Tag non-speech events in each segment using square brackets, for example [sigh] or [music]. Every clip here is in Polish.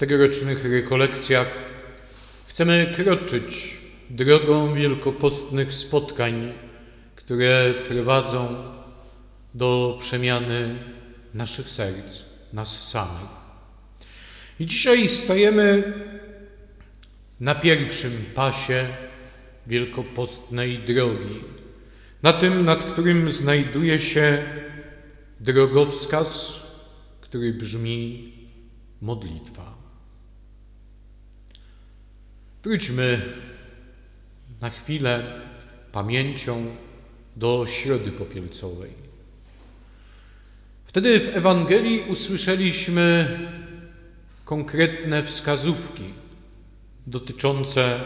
tegorocznych rekolekcjach chcemy kroczyć drogą wielkopostnych spotkań, które prowadzą do przemiany naszych serc, nas samych. I dzisiaj stajemy na pierwszym pasie wielkopostnej drogi, na tym, nad którym znajduje się drogowskaz, który brzmi modlitwa. Wróćmy na chwilę pamięcią do Środy Popielcowej. Wtedy w Ewangelii usłyszeliśmy konkretne wskazówki dotyczące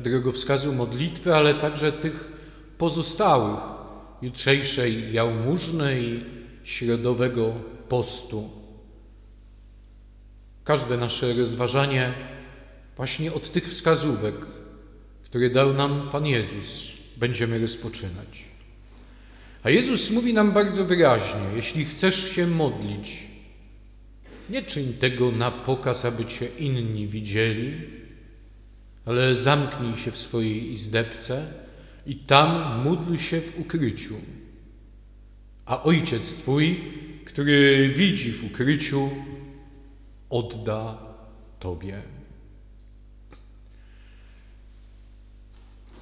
drogowskazu modlitwy, ale także tych pozostałych jutrzejszej jałmużny i środowego postu. Każde nasze rozważanie właśnie od tych wskazówek, które dał nam Pan Jezus, będziemy rozpoczynać. A Jezus mówi nam bardzo wyraźnie: jeśli chcesz się modlić, nie czyń tego na pokaz, aby cię inni widzieli, ale zamknij się w swojej izdebce i tam módl się w ukryciu. A ojciec twój, który widzi w ukryciu, odda tobie.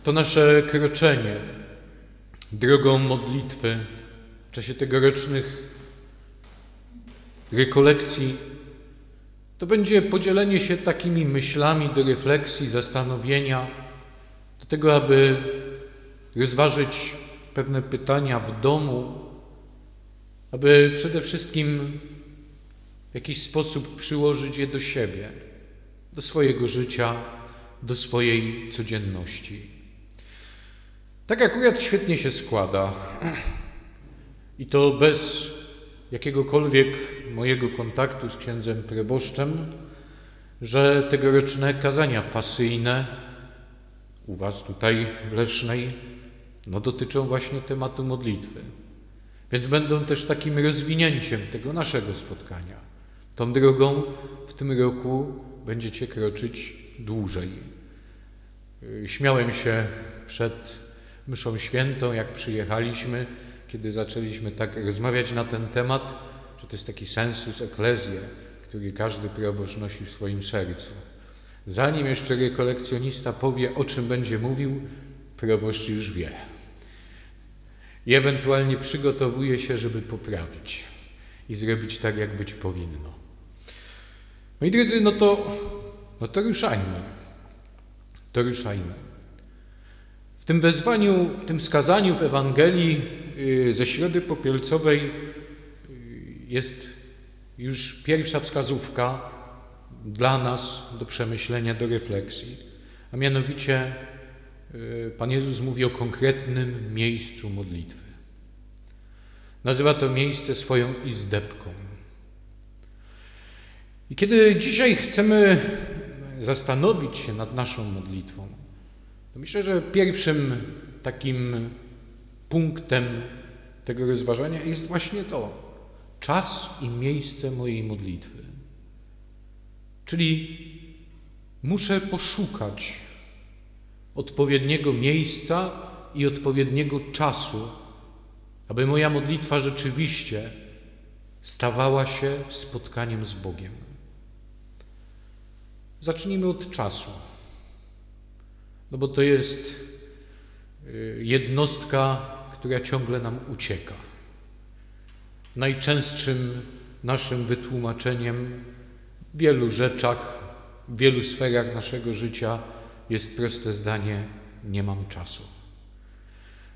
To nasze kroczenie drogą modlitwy w czasie tegorocznych rekolekcji to będzie podzielenie się takimi myślami do refleksji, zastanowienia, do tego, aby rozważyć pewne pytania w domu, aby przede wszystkim w jakiś sposób przyłożyć je do siebie, do swojego życia, do swojej codzienności. Tak akurat świetnie się składa i to bez jakiegokolwiek mojego kontaktu z księdzem proboszczem, że tegoroczne kazania pasyjne u Was tutaj w Lesznej no, dotyczą właśnie tematu modlitwy. Więc będą też takim rozwinięciem tego naszego spotkania. Tą drogą w tym roku będziecie kroczyć dłużej. Śmiałem się przed mszą świętą, jak przyjechaliśmy, kiedy zaczęliśmy tak rozmawiać na ten temat, że to jest taki sensus ecclesiae, który każdy proboszcz nosi w swoim sercu. Zanim jeszcze rekolekcjonista powie, o czym będzie mówił, proboszcz już wie. I ewentualnie przygotowuje się, żeby poprawić i zrobić tak, jak być powinno. Moi drodzy, no to, no to ruszajmy. To ruszajmy. Tym wezwaniu, w tym skazaniu w Ewangelii y, ze Środy Popielcowej y, jest już pierwsza wskazówka dla nas do przemyślenia, do refleksji. A mianowicie y, Pan Jezus mówi o konkretnym miejscu modlitwy. Nazywa to miejsce swoją izdebką. I kiedy dzisiaj chcemy zastanowić się nad naszą modlitwą, myślę, że pierwszym takim punktem tego rozważania jest właśnie to czas i miejsce mojej modlitwy. Czyli muszę poszukać odpowiedniego miejsca i odpowiedniego czasu, aby moja modlitwa rzeczywiście stawała się spotkaniem z Bogiem. Zacznijmy od czasu. No bo to jest y, jednostka, która ciągle nam ucieka. Najczęstszym naszym wytłumaczeniem w wielu rzeczach, w wielu sferach naszego życia jest proste zdanie: nie mam czasu.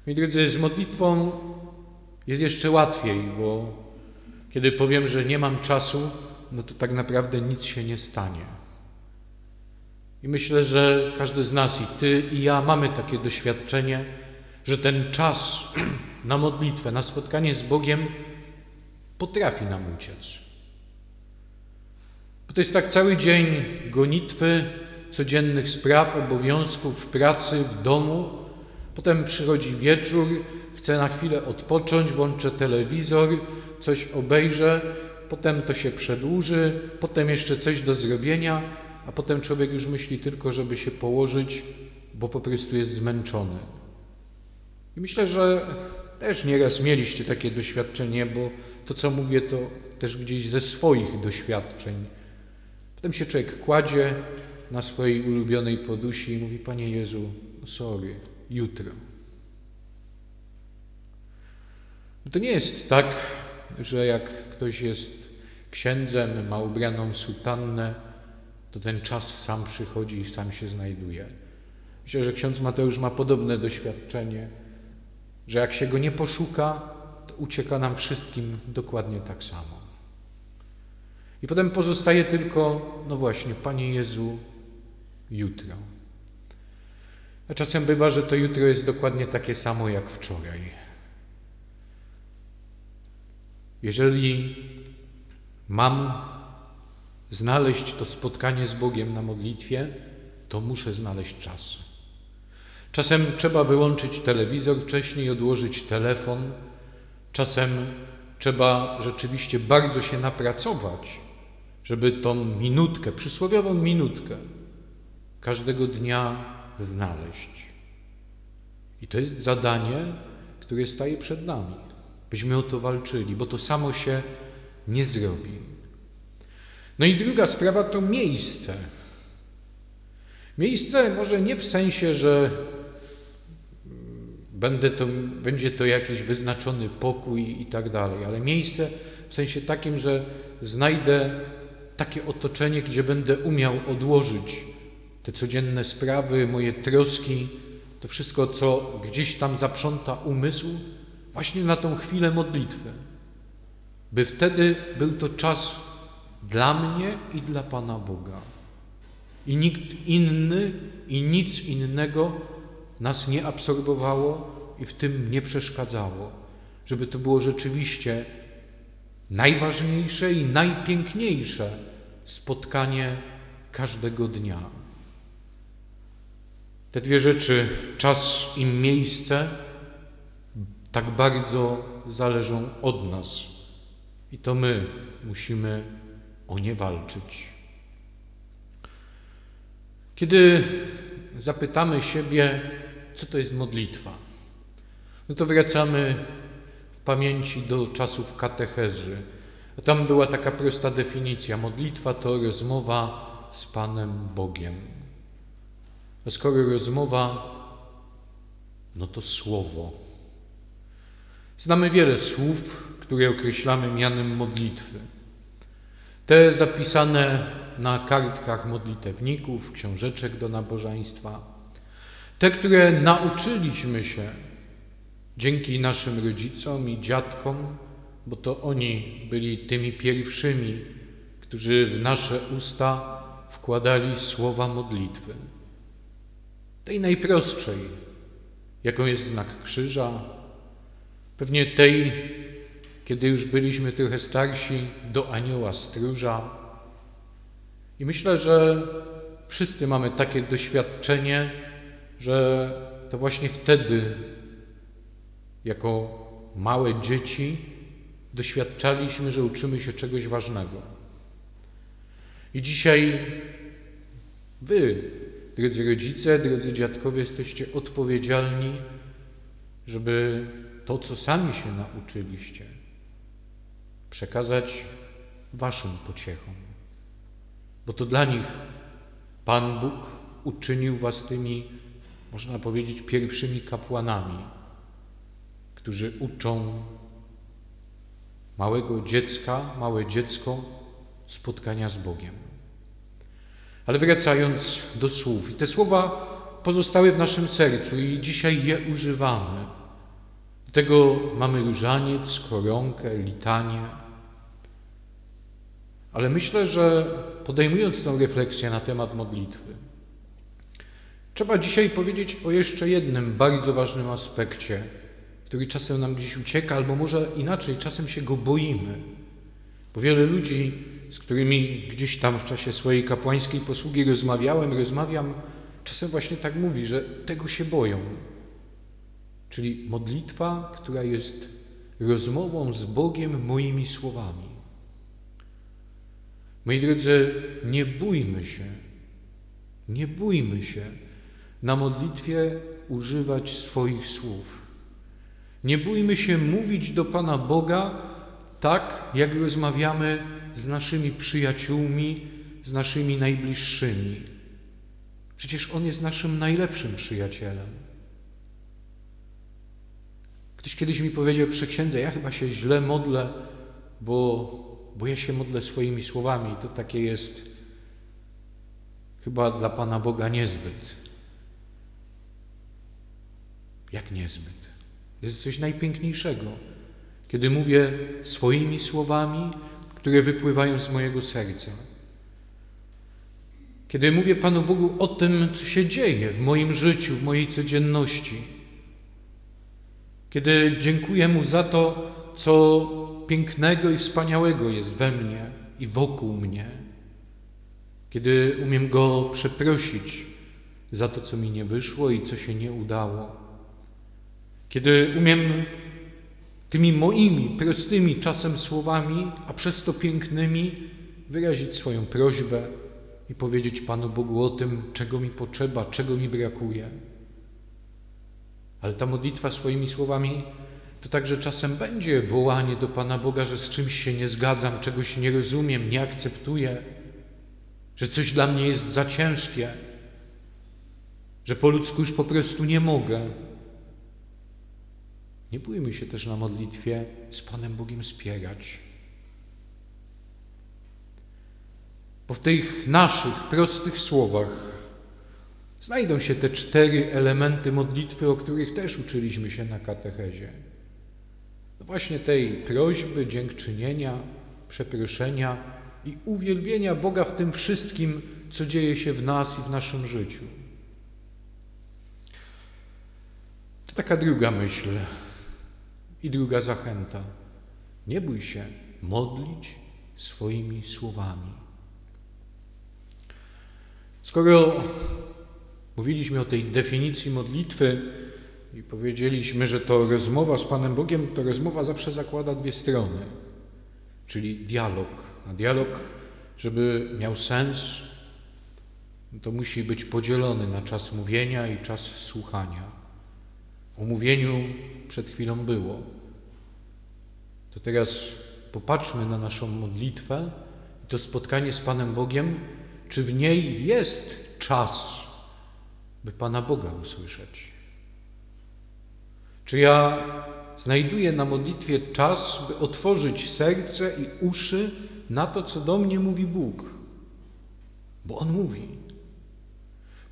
Moi drodzy, z modlitwą jest jeszcze łatwiej, bo kiedy powiem, że nie mam czasu, no to tak naprawdę nic się nie stanie. I myślę, że każdy z nas, i ty, i ja, mamy takie doświadczenie, że ten czas [clears throat] na modlitwę, na spotkanie z Bogiem potrafi nam uciec. Bo to jest tak cały dzień gonitwy, codziennych spraw, obowiązków, pracy, w domu. Potem przychodzi wieczór, chcę na chwilę odpocząć, włączę telewizor, coś obejrzę, potem to się przedłuży, potem jeszcze coś do zrobienia, a potem człowiek już myśli tylko, żeby się położyć, bo po prostu jest zmęczony. I myślę, że też nieraz mieliście takie doświadczenie, bo to, co mówię, to też gdzieś ze swoich doświadczeń. Potem się człowiek kładzie na swojej ulubionej podusi i mówi: Panie Jezu, sorry, jutro. To nie jest tak, że jak ktoś jest księdzem, ma ubraną sutannę, to ten czas sam przychodzi i sam się znajduje. Myślę, że ksiądz Mateusz ma podobne doświadczenie, że jak się go nie poszuka, to ucieka nam wszystkim dokładnie tak samo. I potem pozostaje tylko, no właśnie, Panie Jezu, jutro. A czasem bywa, że to jutro jest dokładnie takie samo jak wczoraj. Jeżeli mam znaleźć to spotkanie z Bogiem na modlitwie, to muszę znaleźć czas. Czasem trzeba wyłączyć telewizor wcześniej, odłożyć telefon. Czasem trzeba rzeczywiście bardzo się napracować, żeby tą minutkę, przysłowiową minutkę, każdego dnia znaleźć. I to jest zadanie, które staje przed nami, byśmy o to walczyli, bo to samo się nie zrobi. No i druga sprawa to miejsce. Miejsce może nie w sensie, że będę to, będzie to jakiś wyznaczony pokój i tak dalej, ale miejsce w sensie takim, że znajdę takie otoczenie, gdzie będę umiał odłożyć te codzienne sprawy, moje troski, to wszystko, co gdzieś tam zaprząta umysł, właśnie na tą chwilę modlitwy. By wtedy był to czas dla mnie i dla Pana Boga. I nikt inny i nic innego nas nie absorbowało i w tym nie przeszkadzało. Żeby to było rzeczywiście najważniejsze i najpiękniejsze spotkanie każdego dnia. Te dwie rzeczy, czas i miejsce, tak bardzo zależą od nas. I to my musimy o nie walczyć. Kiedy zapytamy siebie, co to jest modlitwa, no to wracamy w pamięci do czasów katechezy. A tam była taka prosta definicja: modlitwa to rozmowa z Panem Bogiem. A skoro rozmowa, no to słowo. Znamy wiele słów, które określamy mianem modlitwy. Te zapisane na kartkach modlitewników, książeczek do nabożeństwa. Te, które nauczyliśmy się dzięki naszym rodzicom i dziadkom, bo to oni byli tymi pierwszymi, którzy w nasze usta wkładali słowa modlitwy. Tej najprostszej, jaką jest znak krzyża, pewnie tej, kiedy już byliśmy trochę starsi, do anioła stróża. I myślę, że wszyscy mamy takie doświadczenie, że to właśnie wtedy, jako małe dzieci, doświadczaliśmy, że uczymy się czegoś ważnego. I dzisiaj Wy, drodzy rodzice, drodzy dziadkowie, jesteście odpowiedzialni, żeby to, co sami się nauczyliście, przekazać Waszym pociechom. Bo to dla nich Pan Bóg uczynił Was tymi, można powiedzieć, pierwszymi kapłanami, którzy uczą małego dziecka, małe dziecko spotkania z Bogiem. Ale wracając do słów, i te słowa pozostały w naszym sercu i dzisiaj je używamy. Do tego mamy różaniec, koronkę, litanie. Ale myślę, że podejmując tę refleksję na temat modlitwy, trzeba dzisiaj powiedzieć o jeszcze jednym bardzo ważnym aspekcie, który czasem nam gdzieś ucieka, albo może inaczej, czasem się go boimy. Bo wiele ludzi, z którymi gdzieś tam w czasie swojej kapłańskiej posługi rozmawiałem, rozmawiam, czasem właśnie tak mówi, że tego się boją. Czyli modlitwa, która jest rozmową z Bogiem moimi słowami. Moi drodzy, nie bójmy się, nie bójmy się na modlitwie używać swoich słów. Nie bójmy się mówić do Pana Boga tak, jak rozmawiamy z naszymi przyjaciółmi, z naszymi najbliższymi. Przecież On jest naszym najlepszym przyjacielem. Ktoś kiedyś mi powiedział przy księdze, ja chyba się źle modlę, bo, bo ja się modlę swoimi słowami. To takie jest chyba dla Pana Boga niezbyt. Jak niezbyt? Jest coś najpiękniejszego, kiedy mówię swoimi słowami, które wypływają z mojego serca. Kiedy mówię Panu Bogu o tym, co się dzieje w moim życiu, w mojej codzienności. Kiedy dziękuję Mu za to, co pięknego i wspaniałego jest we mnie i wokół mnie. Kiedy umiem Go przeprosić za to, co mi nie wyszło i co się nie udało. Kiedy umiem tymi moimi prostymi czasem słowami, a przez to pięknymi, wyrazić swoją prośbę i powiedzieć Panu Bogu o tym, czego mi potrzeba, czego mi brakuje. Ale ta modlitwa swoimi słowami to także czasem będzie wołanie do Pana Boga, że z czymś się nie zgadzam, czegoś nie rozumiem, nie akceptuję, że coś dla mnie jest za ciężkie, że po ludzku już po prostu nie mogę. Nie bójmy się też na modlitwie z Panem Bogiem spierać. Bo w tych naszych prostych słowach znajdą się te cztery elementy modlitwy, o których też uczyliśmy się na katechezie. No właśnie tej prośby, dziękczynienia, przeproszenia i uwielbienia Boga w tym wszystkim, co dzieje się w nas i w naszym życiu. To taka druga myśl i druga zachęta. Nie bój się modlić swoimi słowami. Skoro mówiliśmy o tej definicji modlitwy i powiedzieliśmy, że to rozmowa z Panem Bogiem, to rozmowa zawsze zakłada dwie strony, czyli dialog. A dialog, żeby miał sens, to musi być podzielony na czas mówienia i czas słuchania. O mówieniu przed chwilą było. To teraz popatrzmy na naszą modlitwę i to spotkanie z Panem Bogiem, czy w niej jest czas, by Pana Boga usłyszeć. Czy ja znajduję na modlitwie czas, by otworzyć serce i uszy na to, co do mnie mówi Bóg? Bo On mówi.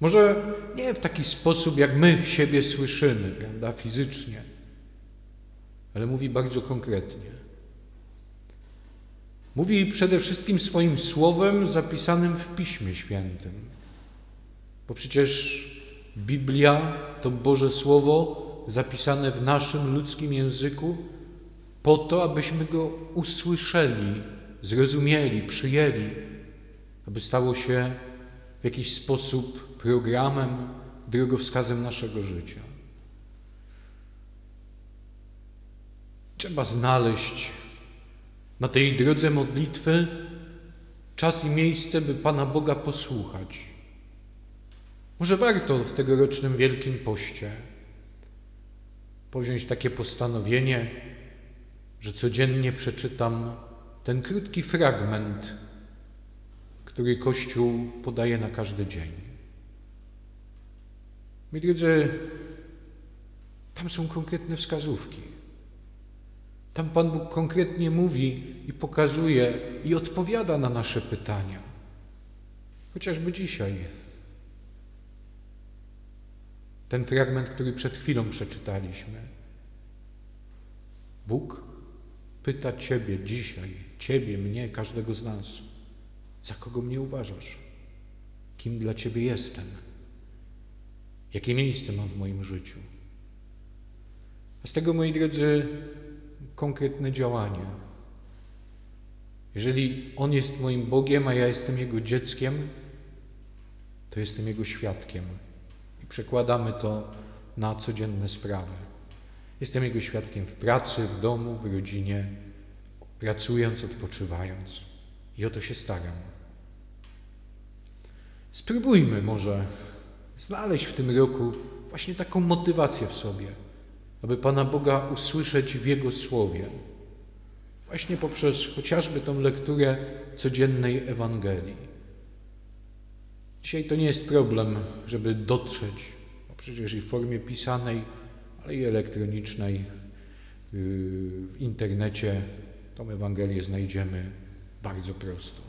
Może nie w taki sposób, jak my siebie słyszymy, prawda, fizycznie, ale mówi bardzo konkretnie. Mówi przede wszystkim swoim słowem zapisanym w Piśmie Świętym. Bo przecież Biblia to Boże Słowo zapisane w naszym ludzkim języku, po to, abyśmy go usłyszeli, zrozumieli, przyjęli, aby stało się w jakiś sposób programem, drogowskazem naszego życia. Trzeba znaleźć na tej drodze modlitwy czas i miejsce, by Pana Boga posłuchać. Może warto w tegorocznym Wielkim Poście powziąć takie postanowienie, że codziennie przeczytam ten krótki fragment, który Kościół podaje na każdy dzień. Moi drodzy, tam są konkretne wskazówki. Tam Pan Bóg konkretnie mówi i pokazuje i odpowiada na nasze pytania. Chociażby dzisiaj. Ten fragment, który przed chwilą przeczytaliśmy. Bóg pyta Ciebie dzisiaj, Ciebie, mnie, każdego z nas, za kogo mnie uważasz? Kim dla Ciebie jestem? Jakie miejsce mam w moim życiu? A z tego, moi drodzy, konkretne działanie. Jeżeli On jest moim Bogiem, a ja jestem Jego dzieckiem, to jestem Jego świadkiem. Przekładamy to na codzienne sprawy. Jestem Jego świadkiem w pracy, w domu, w rodzinie, pracując, odpoczywając. I o to się staram. Spróbujmy może znaleźć w tym roku właśnie taką motywację w sobie, aby Pana Boga usłyszeć w Jego Słowie. Właśnie poprzez chociażby tą lekturę codziennej Ewangelii. Dzisiaj to nie jest problem, żeby dotrzeć, bo przecież i w formie pisanej, ale i elektronicznej, yy, w internecie tą Ewangelię znajdziemy bardzo prosto.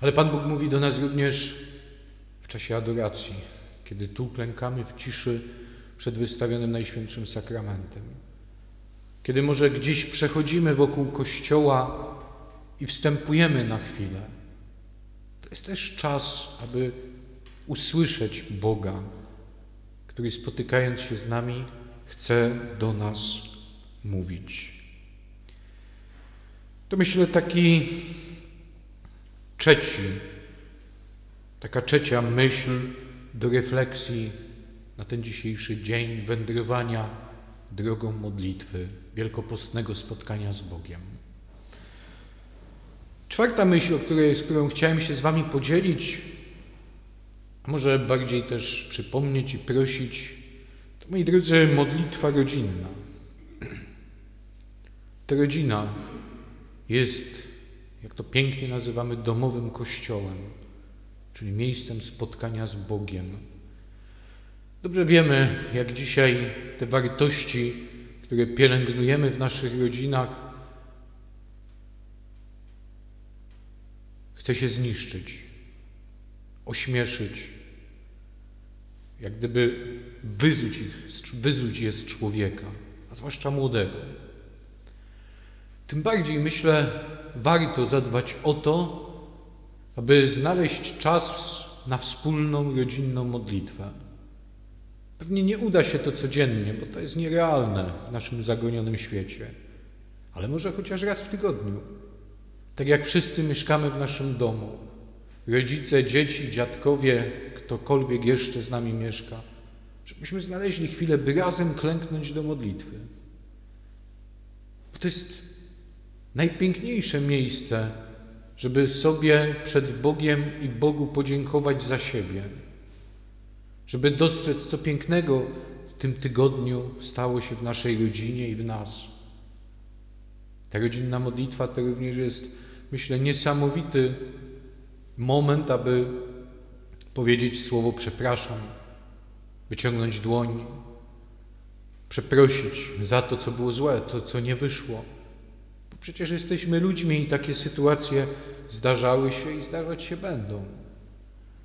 Ale Pan Bóg mówi do nas również w czasie adoracji, kiedy tu klękamy w ciszy przed wystawionym Najświętszym Sakramentem. Kiedy może gdzieś przechodzimy wokół kościoła i wstępujemy na chwilę. Jest też czas, aby usłyszeć Boga, który spotykając się z nami chce do nas mówić. To myślę taki trzeci, taka trzecia myśl do refleksji na ten dzisiejszy dzień wędrowania drogą modlitwy, wielkopostnego spotkania z Bogiem. Czwarta myśl, o której, z którą chciałem się z Wami podzielić, może bardziej też przypomnieć i prosić, to moi drodzy, modlitwa rodzinna. Ta rodzina jest, jak to pięknie nazywamy, domowym kościołem, czyli miejscem spotkania z Bogiem. Dobrze wiemy, jak dzisiaj te wartości, które pielęgnujemy w naszych rodzinach, chce się zniszczyć, ośmieszyć, jak gdyby wyzuć, ich, wyzuć je z człowieka, a zwłaszcza młodego. Tym bardziej myślę, warto zadbać o to, aby znaleźć czas na wspólną rodzinną modlitwę. Pewnie nie uda się to codziennie, bo to jest nierealne w naszym zagonionym świecie, ale może chociaż raz w tygodniu. Tak jak wszyscy mieszkamy w naszym domu, rodzice, dzieci, dziadkowie, ktokolwiek jeszcze z nami mieszka, żebyśmy znaleźli chwilę, by razem klęknąć do modlitwy. Bo to jest najpiękniejsze miejsce, żeby sobie przed Bogiem i Bogu podziękować za siebie, żeby dostrzec, co pięknego w tym tygodniu stało się w naszej rodzinie i w nas. Ta rodzinna modlitwa to również jest, myślę, niesamowity moment, aby powiedzieć słowo przepraszam, wyciągnąć dłoń, przeprosić za to, co było złe, to, co nie wyszło. Bo przecież jesteśmy ludźmi i takie sytuacje zdarzały się i zdarzać się będą.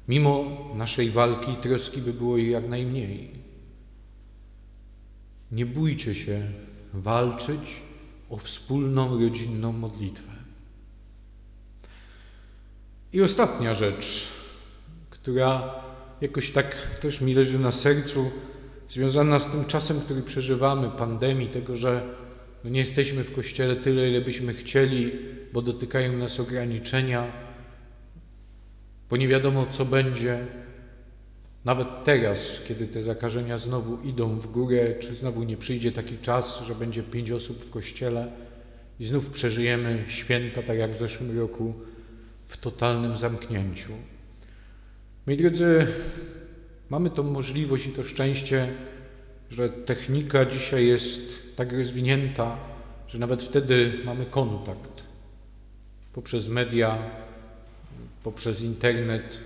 Mimo naszej walki i troski by było jej jak najmniej. Nie bójcie się walczyć o wspólną rodzinną modlitwę. I ostatnia rzecz, która jakoś tak też mi leży na sercu, związana z tym czasem, który przeżywamy, pandemii, tego, że no nie jesteśmy w kościele tyle, ile byśmy chcieli, bo dotykają nas ograniczenia, bo nie wiadomo, co będzie. Nawet teraz, kiedy te zakażenia znowu idą w górę, czy znowu nie przyjdzie taki czas, że będzie pięć osób w kościele i znów przeżyjemy święta, tak jak w zeszłym roku, w totalnym zamknięciu. Moi drodzy, mamy tą możliwość i to szczęście, że technika dzisiaj jest tak rozwinięta, że nawet wtedy mamy kontakt poprzez media, poprzez internet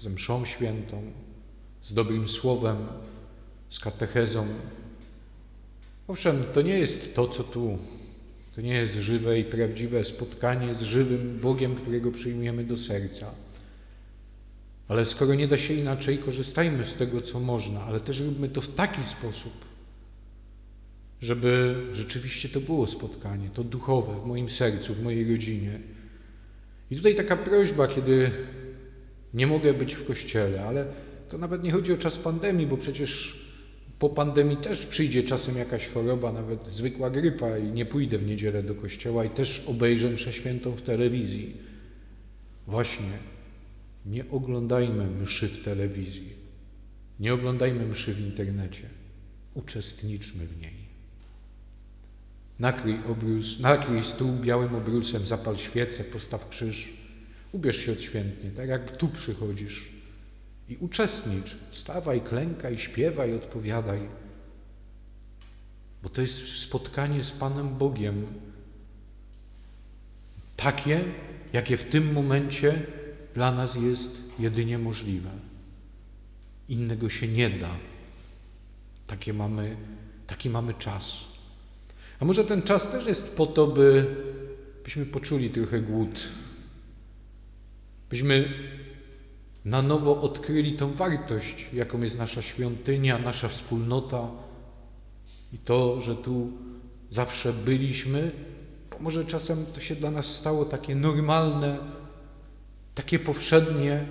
ze mszą świętą, z dobrym słowem, z katechezą. Owszem, to nie jest to, co tu. To nie jest żywe i prawdziwe spotkanie z żywym Bogiem, którego przyjmujemy do serca. Ale skoro nie da się inaczej, korzystajmy z tego, co można, ale też róbmy to w taki sposób, żeby rzeczywiście to było spotkanie, to duchowe w moim sercu, w mojej rodzinie. I tutaj taka prośba, kiedy nie mogę być w kościele, ale to nawet nie chodzi o czas pandemii, bo przecież po pandemii też przyjdzie czasem jakaś choroba, nawet zwykła grypa i nie pójdę w niedzielę do kościoła i też obejrzę mszę świętą w telewizji. Właśnie, nie oglądajmy mszy w telewizji, nie oglądajmy mszy w internecie, uczestniczmy w niej. nakryj, obrus, nakryj stół białym obrusem, zapal świecę, postaw krzyż. Ubierz się odświętnie, tak jak tu przychodzisz. I uczestnicz. Wstawaj, klękaj, śpiewaj, odpowiadaj. Bo to jest spotkanie z Panem Bogiem. Takie, jakie w tym momencie dla nas jest jedynie możliwe. Innego się nie da. Takie mamy, taki mamy czas. A może ten czas też jest po to, by, byśmy poczuli trochę głód, byśmy na nowo odkryli tą wartość, jaką jest nasza świątynia, nasza wspólnota i to, że tu zawsze byliśmy, bo może czasem to się dla nas stało takie normalne, takie powszednie,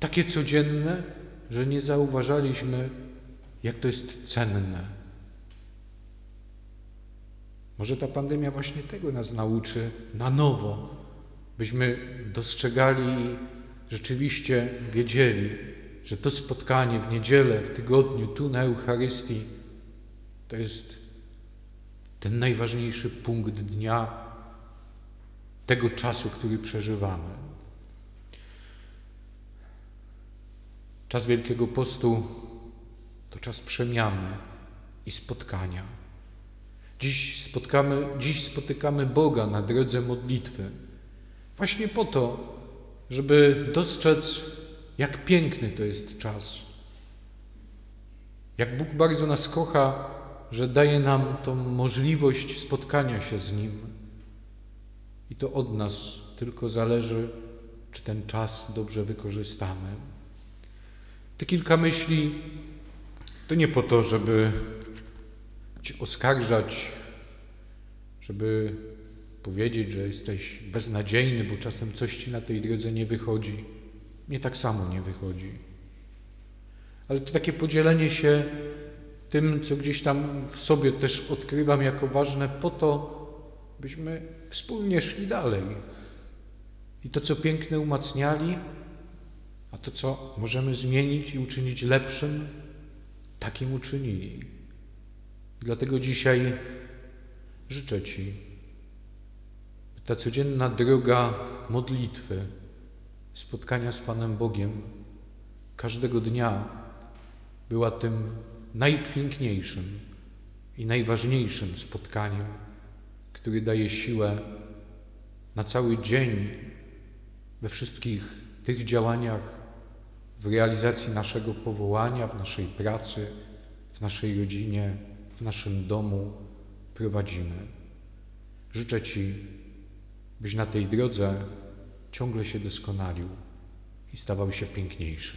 takie codzienne, że nie zauważaliśmy, jak to jest cenne. Może ta pandemia właśnie tego nas nauczy na nowo, byśmy dostrzegali i rzeczywiście wiedzieli, że to spotkanie w niedzielę, w tygodniu, tu na Eucharystii, to jest ten najważniejszy punkt dnia, tego czasu, który przeżywamy. Czas Wielkiego Postu to czas przemiany i spotkania. Dziś, spotkamy, dziś spotykamy Boga na drodze modlitwy. Właśnie po to, żeby dostrzec, jak piękny to jest czas. Jak Bóg bardzo nas kocha, że daje nam tą możliwość spotkania się z Nim. I to od nas tylko zależy, czy ten czas dobrze wykorzystamy. Te kilka myśli to nie po to, żeby Cię oskarżać, żeby powiedzieć, że jesteś beznadziejny, bo czasem coś Ci na tej drodze nie wychodzi. Mnie tak samo nie wychodzi. Ale to takie podzielenie się tym, co gdzieś tam w sobie też odkrywam jako ważne, po to, byśmy wspólnie szli dalej. I to, co piękne, umacniali, a to, co możemy zmienić i uczynić lepszym, takim uczynili. Dlatego dzisiaj życzę Ci, ta codzienna droga modlitwy, spotkania z Panem Bogiem każdego dnia była tym najpiękniejszym i najważniejszym spotkaniem, który daje siłę na cały dzień we wszystkich tych działaniach, w realizacji naszego powołania, w naszej pracy, w naszej rodzinie, w naszym domu prowadzimy. Życzę Ci, byś na tej drodze ciągle się doskonalił i stawał się piękniejszy.